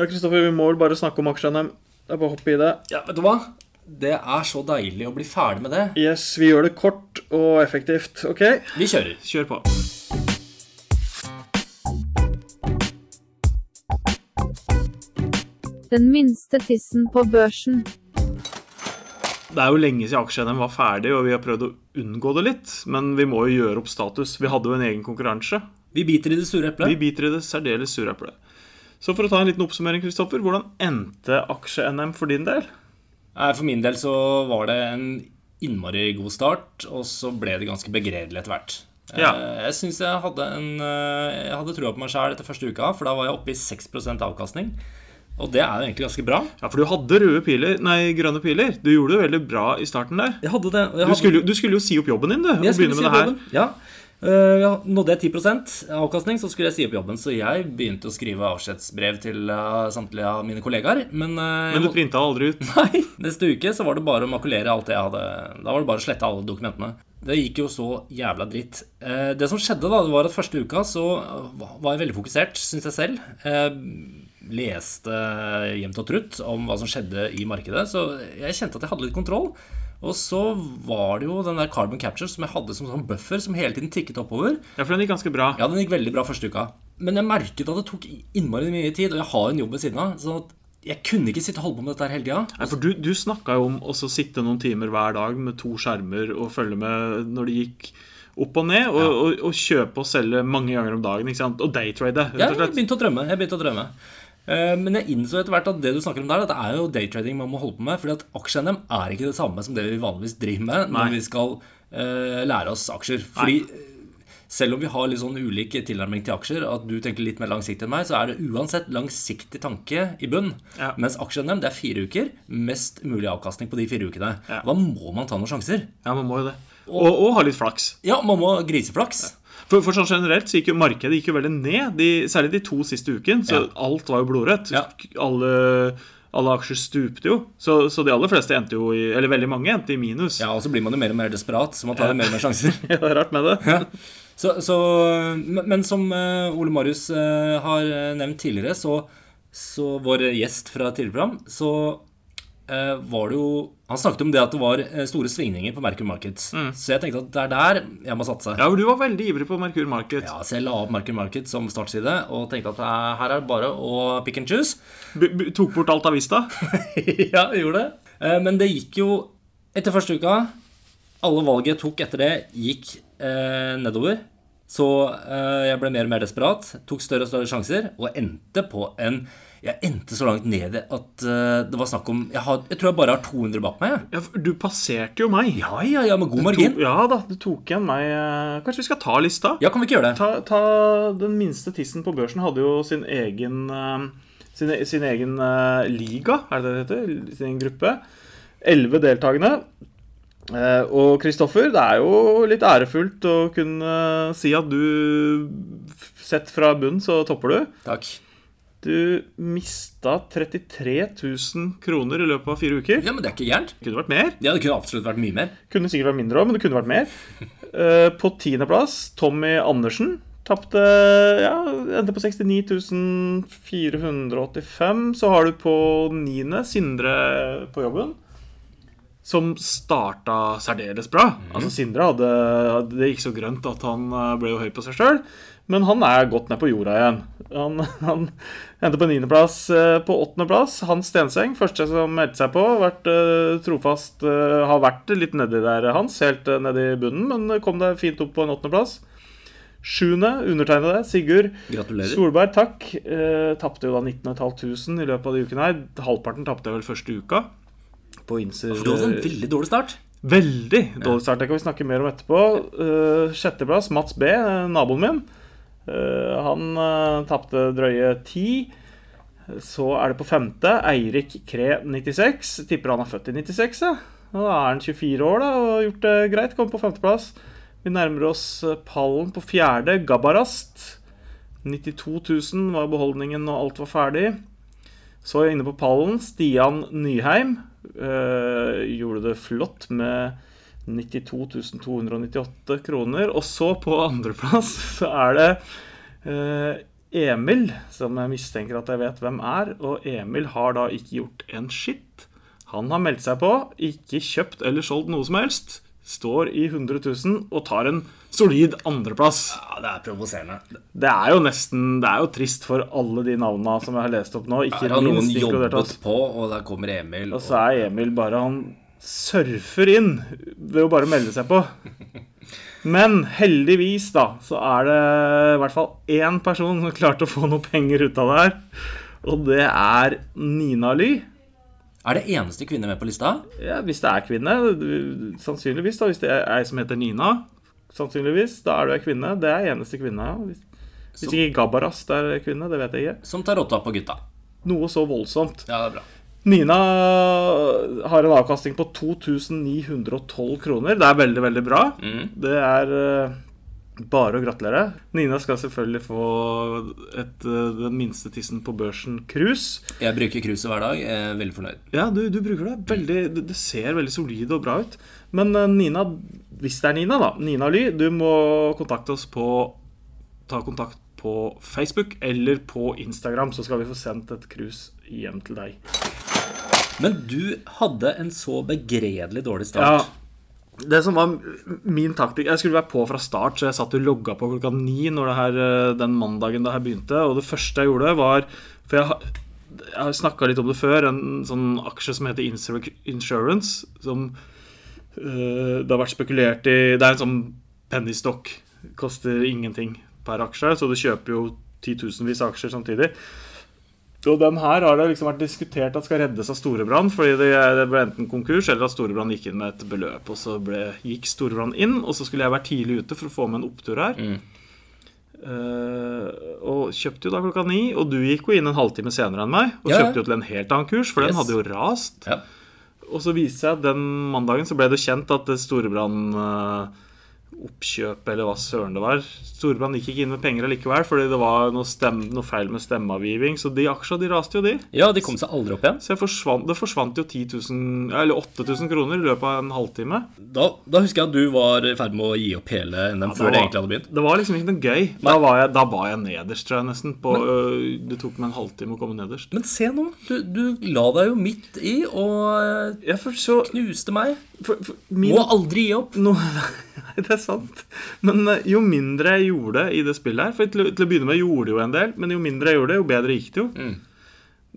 Ja, Kristoffer, vi må vel bare snakke om aksje-NM. Det er bare å hoppe i det. Ja, vet du hva? Det er så deilig å bli ferdig med det. Yes, vi gjør det kort og effektivt. OK, Vi kjører. kjør på. Den minste tissen på børsen. Det er jo lenge siden aksje-NM var ferdig, og vi har prøvd å unngå det litt. Men vi må jo gjøre opp status. Vi hadde jo en egen konkurranse. Vi biter i det sure Vi biter i det særdeles sure eplet. Så for å ta en liten oppsummering, Kristoffer. Hvordan endte aksje-NM for din del? For min del så var det en innmari god start, og så ble det ganske begredelig etter hvert. Ja. Eh, Jeg syns jeg hadde en eh, Jeg hadde trua på meg sjæl etter første uka, for da var jeg oppe i 6% avkastning. Og det er jo egentlig ganske bra. Ja, for du hadde røde piler, nei, grønne piler. Du gjorde det veldig bra i starten der. Jeg hadde det. Jeg hadde... Du skulle, du skulle jo si opp jobben din, du. Og Jeg skulle begynne si med opp det her. jobben. Ja. Eh, ja, nådde jeg 10 avkastning, så skulle jeg si opp jobben. Så jeg begynte å skrive avskjedsbrev til eh, samtlige av mine kollegaer. Men, eh, Men du printa aldri ut. Nei, neste uke så var det bare å makulere alt det jeg hadde Da var det bare å slette alle dokumentene. Det gikk jo så jævla dritt. Det som skjedde, da, det var at første uka så var jeg veldig fokusert, syns jeg selv. Jeg leste jevnt og trutt om hva som skjedde i markedet, så jeg kjente at jeg hadde litt kontroll. Og så var det jo den der carbon capture som jeg hadde som sånn buffer, som hele tiden tikket oppover. Ja, for den gikk ganske bra. Ja, den gikk veldig bra første uka. Men jeg merket at det tok innmari mye tid, og jeg har en jobb ved siden av. Så at jeg kunne ikke sitte og holde på med dette her hele tida. Nei, for du, du snakka jo om å sitte noen timer hver dag med to skjermer og følge med når det gikk opp og ned, og, og, og kjøpe og selge mange ganger om dagen. ikke sant? Og daytrade, Jeg begynte å drømme. Jeg begynte å drømme. Eh, Men jeg innså etter hvert at det du snakker om der, det er jo daytrading man må holde på med. fordi at aksje-NM er ikke det samme som det vi vanligvis driver med når Nei. vi skal uh, lære oss aksjer. Fordi Nei. selv om vi har litt sånn ulik tilnærming til aksjer, at du tenker litt mer langsiktig enn meg, så er det uansett langsiktig tanke i bunn. Ja. Mens aksje-NM det er fire uker. Mest mulig avkastning på de fire ukene. Ja. Da må man ta noen sjanser. Ja, man må jo det. Og, og ha litt flaks. Ja, man må griseflaks. For, for sånn generelt så gikk jo markedet gikk jo veldig ned, de, særlig de to siste ukene. Så Ja. alt var jo blodrødt. Ja. Alle, alle aksjer stupte jo. Så, så de aller fleste endte jo i Eller veldig mange endte i minus. Ja, og så blir man jo mer og mer desperat, så man tar jo mer og mer sjanser. ja, det er rart med det. Så, så, men som eh, Ole Marius eh, har eh, nevnt tidligere, så, så vår gjest fra tidligere program, så var det jo Han snakket om det at det var eh, store svingninger på Merkur Markets. Så jeg tenkte at det er der jeg må satse. Ja, for Du var veldig ivrig på Merkur Market. Ja, så jeg la opp Merkur Market som startside og tenkte at eh, her er det bare å pick and choose. B tok bort Alta Vista. ja, gjorde det. Eh, Men det gikk jo etter første uka. Alle valget jeg tok etter det, gikk eh, nedover. Så eh, jeg ble mer og mer desperat, tok større og større sjanser, og endte på en Jeg endte så langt ned at eh, det var snakk om jeg, had, jeg tror jeg bare har 200 bak meg. Ja, Du passerte jo meg. Ja, ja, ja, med god margin. ja da, du tok igjen meg. eh, Kanskje vi skal ta lista? Ja, kan vi ikke gjøre det? Ta, ta Den minste tissen på børsen hadde jo sin egen eh, sin, sin egen uh, liga, er det det heter? Sin egen gruppe. Elleve deltakende. Uh, og Kristoffer, det er jo litt ærefullt å kunne si at du Sett fra bunnen, så topper du. Takk. Du mista 33 000 kroner i løpet av fire uker. Ja, men det er ikke gærent. Kunne vært mer. Ja, det kunne absolutt vært mye mer. Kunne sikkert vært mindre òg, men det kunne vært mer. Eh, På tiendeplass Tommy Andersen. Tapte Ja, endte på 69 485. Så har du på niende Sindre på jobben. Som starta særdeles bra. Altså Sindre hadde Det gikk så grønt at han eh, ble jo høy på seg sjøl. Men han er godt ned på jorda igjen. Han, han endte på niendeplass. eh, På åttendeplass Hans Stenseng, første som meldte seg på. Vært eh, trofast eh, Har vært litt nedi der, Hans. Helt nedi bunnen, men kom deg fint opp på en åttendeplass. Sjuende, undertegnede, Sigurd Gratulerer. Solberg, takk. Eh, tapte jo da 19.500 i løpet av de ukene her. Halvparten tapte jeg vel første uka. På Inser For du hadde en veldig dårlig start. Veldig dårlig start. Det kan vi snakke mer om etterpå. Uh, sjetteplass, Mats B, naboen min. Eh, han uh, tapte drøye ti. Så er det på femte. Eirik Kre 96. Tipper han er født i 96, ja. Da er han 24 år da, og har gjort det greit. Kommer på femteplass. Vi nærmer oss eh, pallen på fjerde. Gabarast. 92 000 var beholdningen når alt var ferdig. Så inne på pallen Stian Nyheim. eh, gjorde det flott med 92 298 kroner. Og så på andreplass så er det eh, Emil, som jeg mistenker at jeg vet hvem er. Og Emil har da ikke gjort en skitt. Han har meldt seg på, ikke kjøpt eller solgt noe som helst. Står i 100 000 og tar en solid andreplass. Ja, det er provoserende. Det er jo nesten Det er jo trist for alle de navnene som jeg har lest opp nå. Ikke ja, har noen minst inkludert jobbet på, og der kommer Emil. Og så er Emil bare Han surfer inn ved å bare melde seg på. Men heldigvis, da, så er det i hvert fall én person som klarte å få noe penger ut av det her. Og det er Nina Ly. Er det eneste kvinne med på lista? Ja, hvis det er kvinne. Sannsynligvis, da. Hvis det er ei som heter Nina. Sannsynligvis. Da er du ei kvinne. Det er eneste kvinne. Hvis, hvis Så- ikke Gabarast er kvinne, det vet jeg ikke. Som tar rotta på gutta. Noe så voldsomt. Ja, det er bra. Nina har en avkastning på 2912 kroner. Det er veldig, veldig bra. Det er eh, bare å gratulere. Nina skal selvfølgelig få et, eh, den minste tissen på børsen cruise. Jeg bruker cruiset hver dag. Jeg er veldig fornøyd. Ja, du, du bruker det. Veldig, det. Ser veldig solid og bra ut. Men eh, Nina, hvis det er Nina, da, Nina Ly, du må kontakte oss på Ta kontakt på Facebook eller på Instagram, så skal vi få sendt et cruise hjem til deg. Men du hadde en så begredelig dårlig start. Ja, det som var min taktikk Jeg skulle være på fra start, så jeg satt og logga på klokka ni her, eh, den mandagen det her begynte. Og det første jeg gjorde, var For jeg jeg snakka litt om det før. En sånn aksje som heter Insur- Insurance. Som øh, det har vært spekulert i Det er en sånn pennystock. Koster ingenting per aksje, så du kjøper jo titusenvis av aksjer samtidig. Og den her har det liksom vært diskutert at skal reddes av Storebrand, fordi det, det ble enten konkurs eller at Storebrand gikk inn med et beløp. Og så ble, gikk Storebrand inn, og så skulle jeg være tidlig ute for å få med en opptur her. Eh, og kjøpte jo da klokka ni, og du gikk jo inn en halvtime senere enn meg. Og Ja, kjøpte jo til en helt annen kurs, for den hadde jo rast. Ja. Og så viste seg at den mandagen så ble det kjent at Storebrann... Storebrand eh, oppkjøp, eller hva søren det var. Storebrand gikk ikke inn med penger allikevel, fordi det var noe, stem, noe feil med stemmeavgiving. Så de aksjene de raste jo, de. ja, de kom seg aldri opp igjen. Så forsvant, det forsvant jo 10 000, eller 8000 kroner i løpet av en halvtime. Da, da husker jeg at du var i ferd med å gi opp hele NM før det egentlig hadde begynt. Det var liksom ikke noe gøy. Da var jeg, da var jeg nederst, tror jeg nesten. På, øh, det tok meg en halvtime å komme nederst. Men se nå, du, du la deg jo midt i og Jeg for så knuste meg. for, for, min, Må aldri gi opp. no, Nei, det er sant. Men øh, jo mindre jeg gjorde i det spillet her For til, til å begynne med gjorde jeg jo en del, men jo mindre jeg gjorde, det, jo bedre gikk det jo. Mm.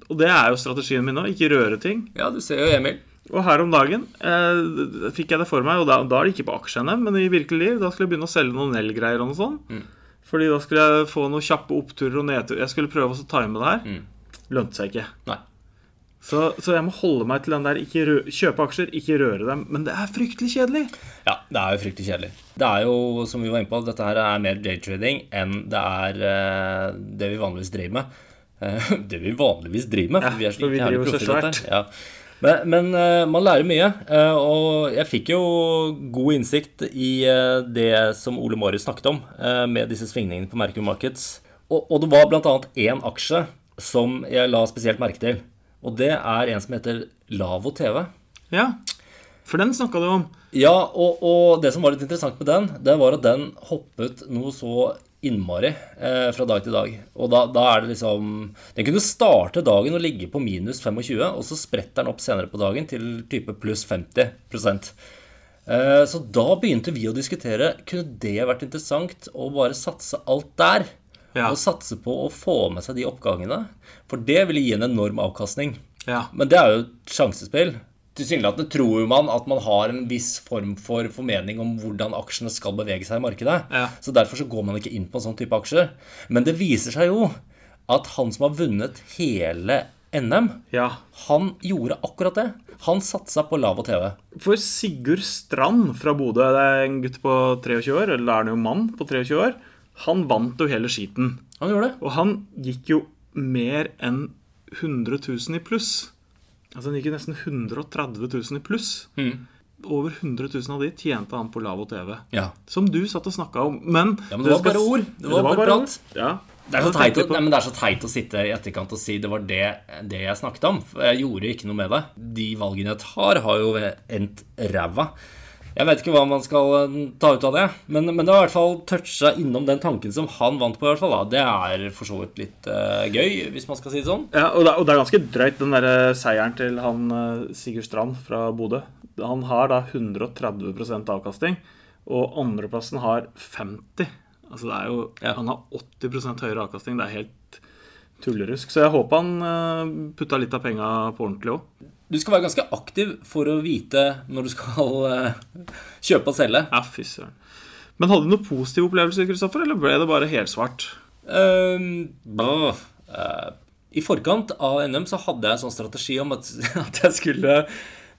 Og det er jo strategien min nå. Ikke røre ting. Ja, du ser jo Emil. Og her om dagen eh, fikk jeg det for meg, og da, da er det ikke på aksje-NM, men i virkelig liv. Da skulle jeg begynne å selge noen Nell-greier og noe sånt. Fordi da skulle jeg få noen kjappe oppturer og nedturer. Jeg skulle prøve å time det her. Lønte seg ikke. Nei. Så, så jeg må holde meg til den der ikke rø kjøpe aksjer, ikke røre dem. Men det er fryktelig kjedelig. Ja, det er jo fryktelig kjedelig. Det er jo, som vi var inne på, dette her er mer daytrading enn det er uh, det vi vanligvis driver med. Uh, det vi vanligvis driver med, Ja, for vi er så for vi driver så svært. Ja. Men, men uh, man lærer mye, og jeg fikk jo god innsikt i det som Ole Marius snakket om, med disse svingningene på Mercury Markets. Og, og det var bl.a. én aksje som jeg la spesielt merke til. Og det er en som heter Lavo TV. Ja, for den snakka du om. Ja, og, og det som var litt interessant med den, det var at den hoppet noe så innmari eh, fra dag til dag. Og da, da er det liksom Den kunne starte dagen og ligge på minus 25, og så spretter den opp senere på dagen til type pluss 50 eh, Så da begynte vi å diskutere Kunne det vært interessant å bare satse alt der? Ja. Og satse på å få med seg de oppgangene? For det vil gi en enorm avkastning. Ja. Men det er jo et sjansespill. Tilsynelatende tror jo man at man har en viss form for formening om hvordan aksjene skal bevege seg i markedet. Ja. Så derfor så går man ikke inn på en sånn type aksjer. Men det viser seg jo at han som har vunnet hele NM, ja. han gjorde akkurat det. Han satsa på lav og TV. For Sigurd Strand fra Bodø, det er en gutt på 23 år, eller er han jo mann på 23 år, han vant jo hele skiten. Han gjorde det. Og han gikk jo mer enn 100 000 i pluss. Altså han gikk jo nesten 130 000 i pluss. Over 100 000 av de tjente han på Lav og TV. Ja. Som du satt og snakka om. Men, Ja, men det var skal bare ord. Det var bare prat. Ja. Det er, så teit, nei, men det er så teit å sitte i etterkant og si det var det, det jeg snakket om. For jeg gjorde ikke noe med det. De valgene jeg tar, har jo endt ræva. Jeg vet ikke hva man skal eh, ta ut av det, men, men det har i hvert fall toucha innom den tanken som han vant på. i hvert fall da. Det er for så vidt litt uh, gøy, hvis man skal si det sånn. Ja, og det, og det er ganske drøyt, den der eh, seieren til han Sigurd Strand fra Bodø. Han har da 130% avkasting, og andreplassen har 50 Altså det er jo Ja. Han har 80% høyere avkasting. Det er helt tullerusk. Så jeg håper han putta litt av penga på ordentlig òg. Du skal være ganske aktiv for å vite når du skal eh, kjøpe og selge. Ja, fy søren. Men hadde du noen positive opplevelser, Kristoffer, eller ble det bare helsvart? Um, eh, I forkant av NM så hadde jeg en sånn strategi om at, at jeg skulle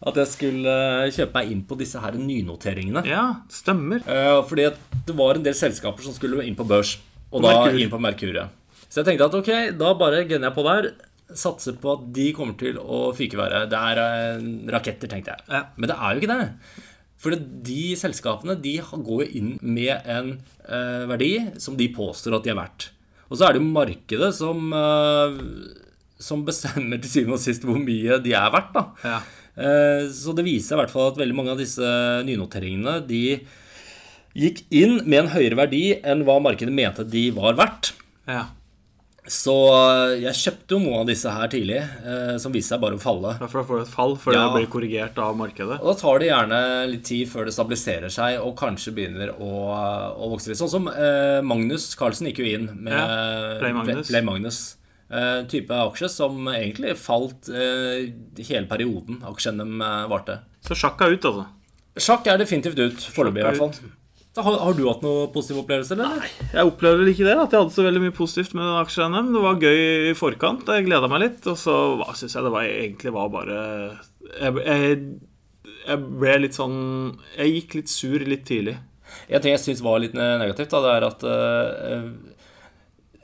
at jeg skulle kjøpe meg inn på disse her nynoteringene. Ja, stemmer. Uh, fordi at det var en del selskaper som skulle inn på børs. Og da Merkur. inn på Merkuret. Så jeg tenkte at ok, da bare gunner jeg på der. Satser på at de kommer til å fyke været. Det er eh, raketter, tenkte jeg. Ja. Men det er jo ikke det. For de selskapene de går jo inn med en eh, verdi som de påstår at de er verdt. Og så er det jo markedet som, eh, som bestemmer til syvende og sist hvor mye de er verdt. da. Ja. Så det viser i hvert fall at veldig mange av disse nynoteringene de gikk inn med en høyere verdi enn hva markedet mente de var verdt. ja. Så eh, jeg kjøpte jo noen av disse her tidlig, eh, som viste seg bare å falle. Ja, For da får du et fall før Ja. det blir korrigert av markedet. Og da tar det gjerne litt tid før det stabiliserer seg og kanskje begynner å, å vokse litt. Sånn som eh, Magnus Carlsen gikk jo inn med Ja, Play Magnus. Play Magnus. Eh, type aksje som egentlig falt eh, hele perioden aksjen-NM eh, varte. Så sjakk er ut, altså. Sjakk er definitivt ut, foreløpig i er hvert fall. Så har, har du hatt noen positive opplevelser, eller? Jeg opplevde vel ikke det, at jeg hadde så veldig mye positivt med aksje-NM. Det var gøy i forkant, jeg gleda meg litt. Og så syns jeg det var, egentlig var bare jeg, jeg, jeg ble litt sånn Jeg gikk litt sur litt tidlig. En ting jeg syns var litt negativt, da, det er at uh,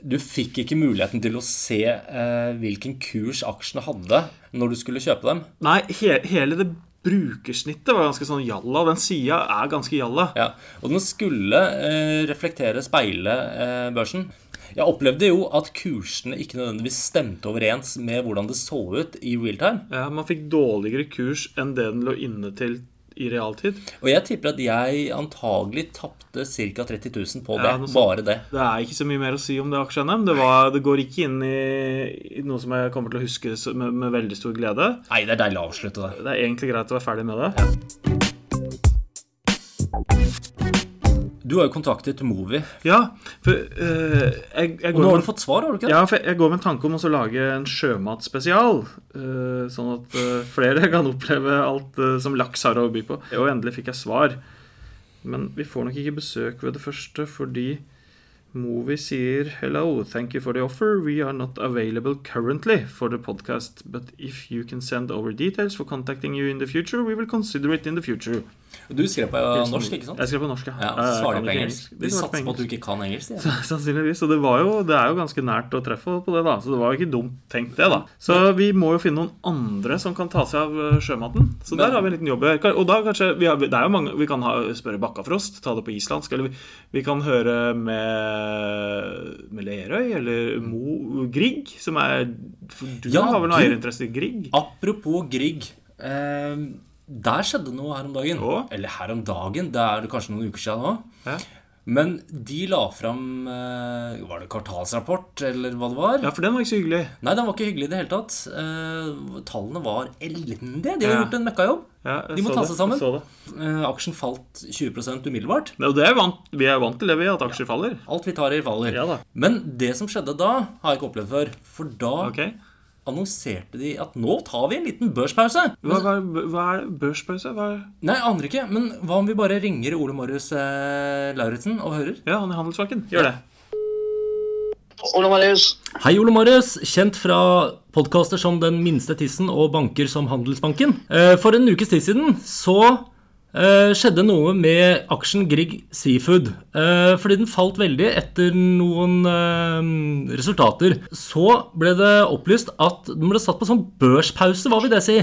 du fikk ikke muligheten til å se uh, hvilken kurs aksjene hadde når du skulle kjøpe dem. Nei, he, hele det brukersnittet var ganske sånn jalla. Den sida er ganske jalla. Ja, Og den skulle eh, reflektere, speile eh, børsen. Jeg opplevde jo at kursene ikke nødvendigvis stemte overens med hvordan det så ut i real time. Ja, Man fikk dårligere kurs enn det den lå inne til i realtid. Og jeg tipper at jeg antagelig tapte ca. 30 000 på det. Ja, bare det. Det er ikke så mye mer å si om det aksje-NM. Det, det går ikke inn i, i noe som jeg kommer til å huske med, med veldig stor glede. Nei, det er deilig å avslutte det. Det er egentlig greit å være ferdig med det. Du har jo kontaktet Movi. Ja, for uh, jeg, jeg, Og nå har med, du fått svar, har du ikke det? ja, for jeg går med en tanke om å lage en sjømatspesial. Uh, sånn at uh, flere kan oppleve alt som laks har å by på. Og endelig fikk jeg svar. Men vi får nok ikke besøk ved det første fordi Movi sier Hello, thank you for the offer. We are not available currently for the podcast, but if you can send over details for contacting you in the future, we will consider it in the future. Du skrev på norsk, ikke sant? Jeg skrev på norsk, Ja, ja så svarer de på engelsk. De satser på at du ikke kan engelsk. Ja. Sannsynligvis. Og det, var jo, det er jo ganske nært å treffe på det, da. Så det var jo ikke dumt tenkt, det, da. Så vi må jo finne noen andre som kan ta seg av eh, sjømaten. Så der har vi en liten jobb. Og da kanskje Vi, har, det er jo mange Vi kan ha, spørre Bakkafrost, ta det på islandsk. Eller vi, vi kan høre med, med Lerøy, eller Mo Grieg, som er Du Ja, har vel noe eierinteresse i Grieg? Apropos Grieg. Eh, der skjedde noe her om dagen. Å? Eller her om dagen, det er kanskje noen uker siden nå. Ja. Men de la fram eh, Var det kvartalsrapport, eller hva det var? ja, for den var ikke så hyggelig. Nei, den var ikke hyggelig i det hele tatt. Eh, tallene var elendige. De har Ja. gjort en møkkajobb. Ja, De må ta seg sammen. Eh, aksjen falt 20% umiddelbart. Ja, det er vant, vi er vant til det, vi, at aksjer faller. Alt vi tar i faller. Ja da. Men det som skjedde da, har jeg ikke opplevd før. For da Ok. Annonserte de at nå tar vi en liten børspause. Hva, hva, hva er børspause? Hva er Nei, aner ikke. Men hva om vi bare ringer Ole Marius eh, Lauritzen og hører? Ja, han i Handelsbanken. Gjør det. Ole Marius. Hei, Ole Marius. Kjent fra podkaster som Den minste tissen og banker som Handelsbanken. Eh, For en ukes tid siden så eh, skjedde noe med aksjen Grieg Seafood. Eh, Fordi den falt veldig etter noen eh, resultater. Så ble det opplyst at den ble satt på sånn børspause. Hva vil det si?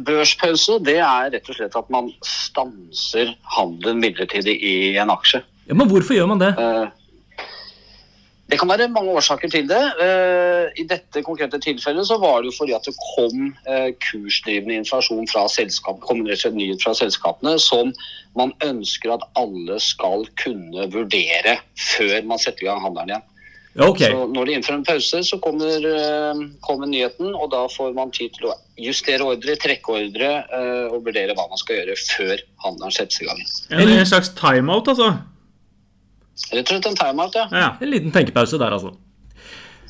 Børspause det er rett og slett at man stanser handelen midlertidig i en aksje. Ja, Men hvorfor gjør man det? Eh, Det kan være mange årsaker til det. Eh, I dette konkrete tilfellet så var det jo fordi at det kom eh, kursdrivende informasjon fra selskap, nyhet fra selskapene som man ønsker at alle skal kunne vurdere før man setter i gang handelen igjen. Okay. Så når de innfører en pause, så kommer, eh, kommer nyheten, og da får man tid til å justere ordre, trekke ordre eh, og vurdere hva man skal gjøre før handelen settes i gang. En slags timeout, altså. Rett og slett en timeout, ja. Ja. En liten tenkepause der, altså.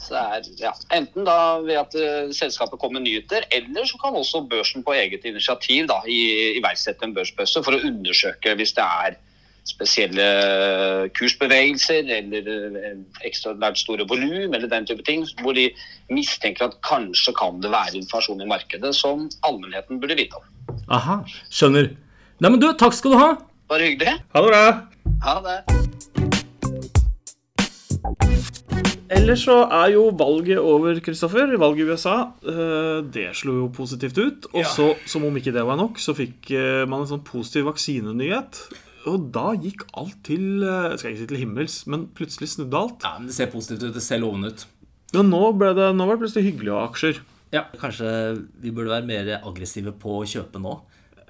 Så er, ja. Enten da ved at eh, selskapet kommer med nyheter, eller så kan også børsen på eget initiativ da, i, iverksette en børspause for å undersøke hvis det er spesielle kursbevegelser eller eh, ekstraordinært store volum eller den type ting, hvor de mistenker at kanskje kan det være informasjon i markedet som allmennheten burde vite om. Aha, skjønner. Nei, men du, takk skal du ha. Bare hyggelig. Ha det bra. Ha det. Ellers så er jo valget over, Kristoffer. Valget i USA. eh, Det slo jo positivt ut. Og så, som om ikke det var nok, så fikk eh, man en sånn positiv vaksinenyhet. Og da gikk alt til eh, skal ikke si til himmels, men plutselig snudde alt. Ja, men Det ser positivt ut. Det ser lovende ut. Men nå ble det, nå var det plutselig hyggelig å ha aksjer. Ja. Kanskje vi burde være mer aggressive på å kjøpe nå.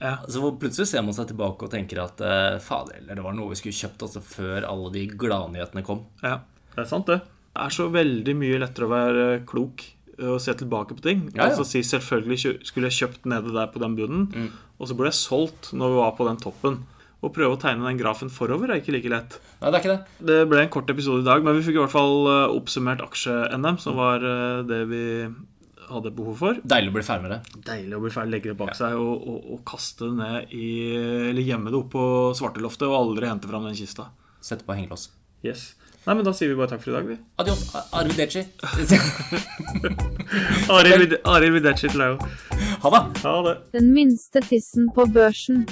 Ja. Altså, plutselig ser man seg tilbake og tenker at fader, eller det var noe vi skulle kjøpt altså, før alle de gladnyhetene kom. Ja, det er sant, det. Det er så veldig mye lettere å være klok og se tilbake på ting. Ja, ja. Altså si selvfølgelig skulle jeg kjøpt nede der på den bunnen, og så burde jeg solgt når vi var på den toppen. Å prøve å tegne den grafen forover er ikke like lett. Nei, det er ikke det. Det ble en kort episode i dag, men vi fikk i hvert fall eh, oppsummert aksje-NM, som var eh, det vi hadde behov for. Deilig å bli ferdig med det. Deilig å bli ferdig, legge det bak seg og, og, og kaste det ned i Eller gjemme det opp på svarteloftet og aldri hente fram den kista. Sette på hengelås. Yes. Nei, men da sier vi bare takk for i dag, vi. Adios, arrivederci. Arild til deg òg. Ha det. Ha det. Den minste tissen på børsen.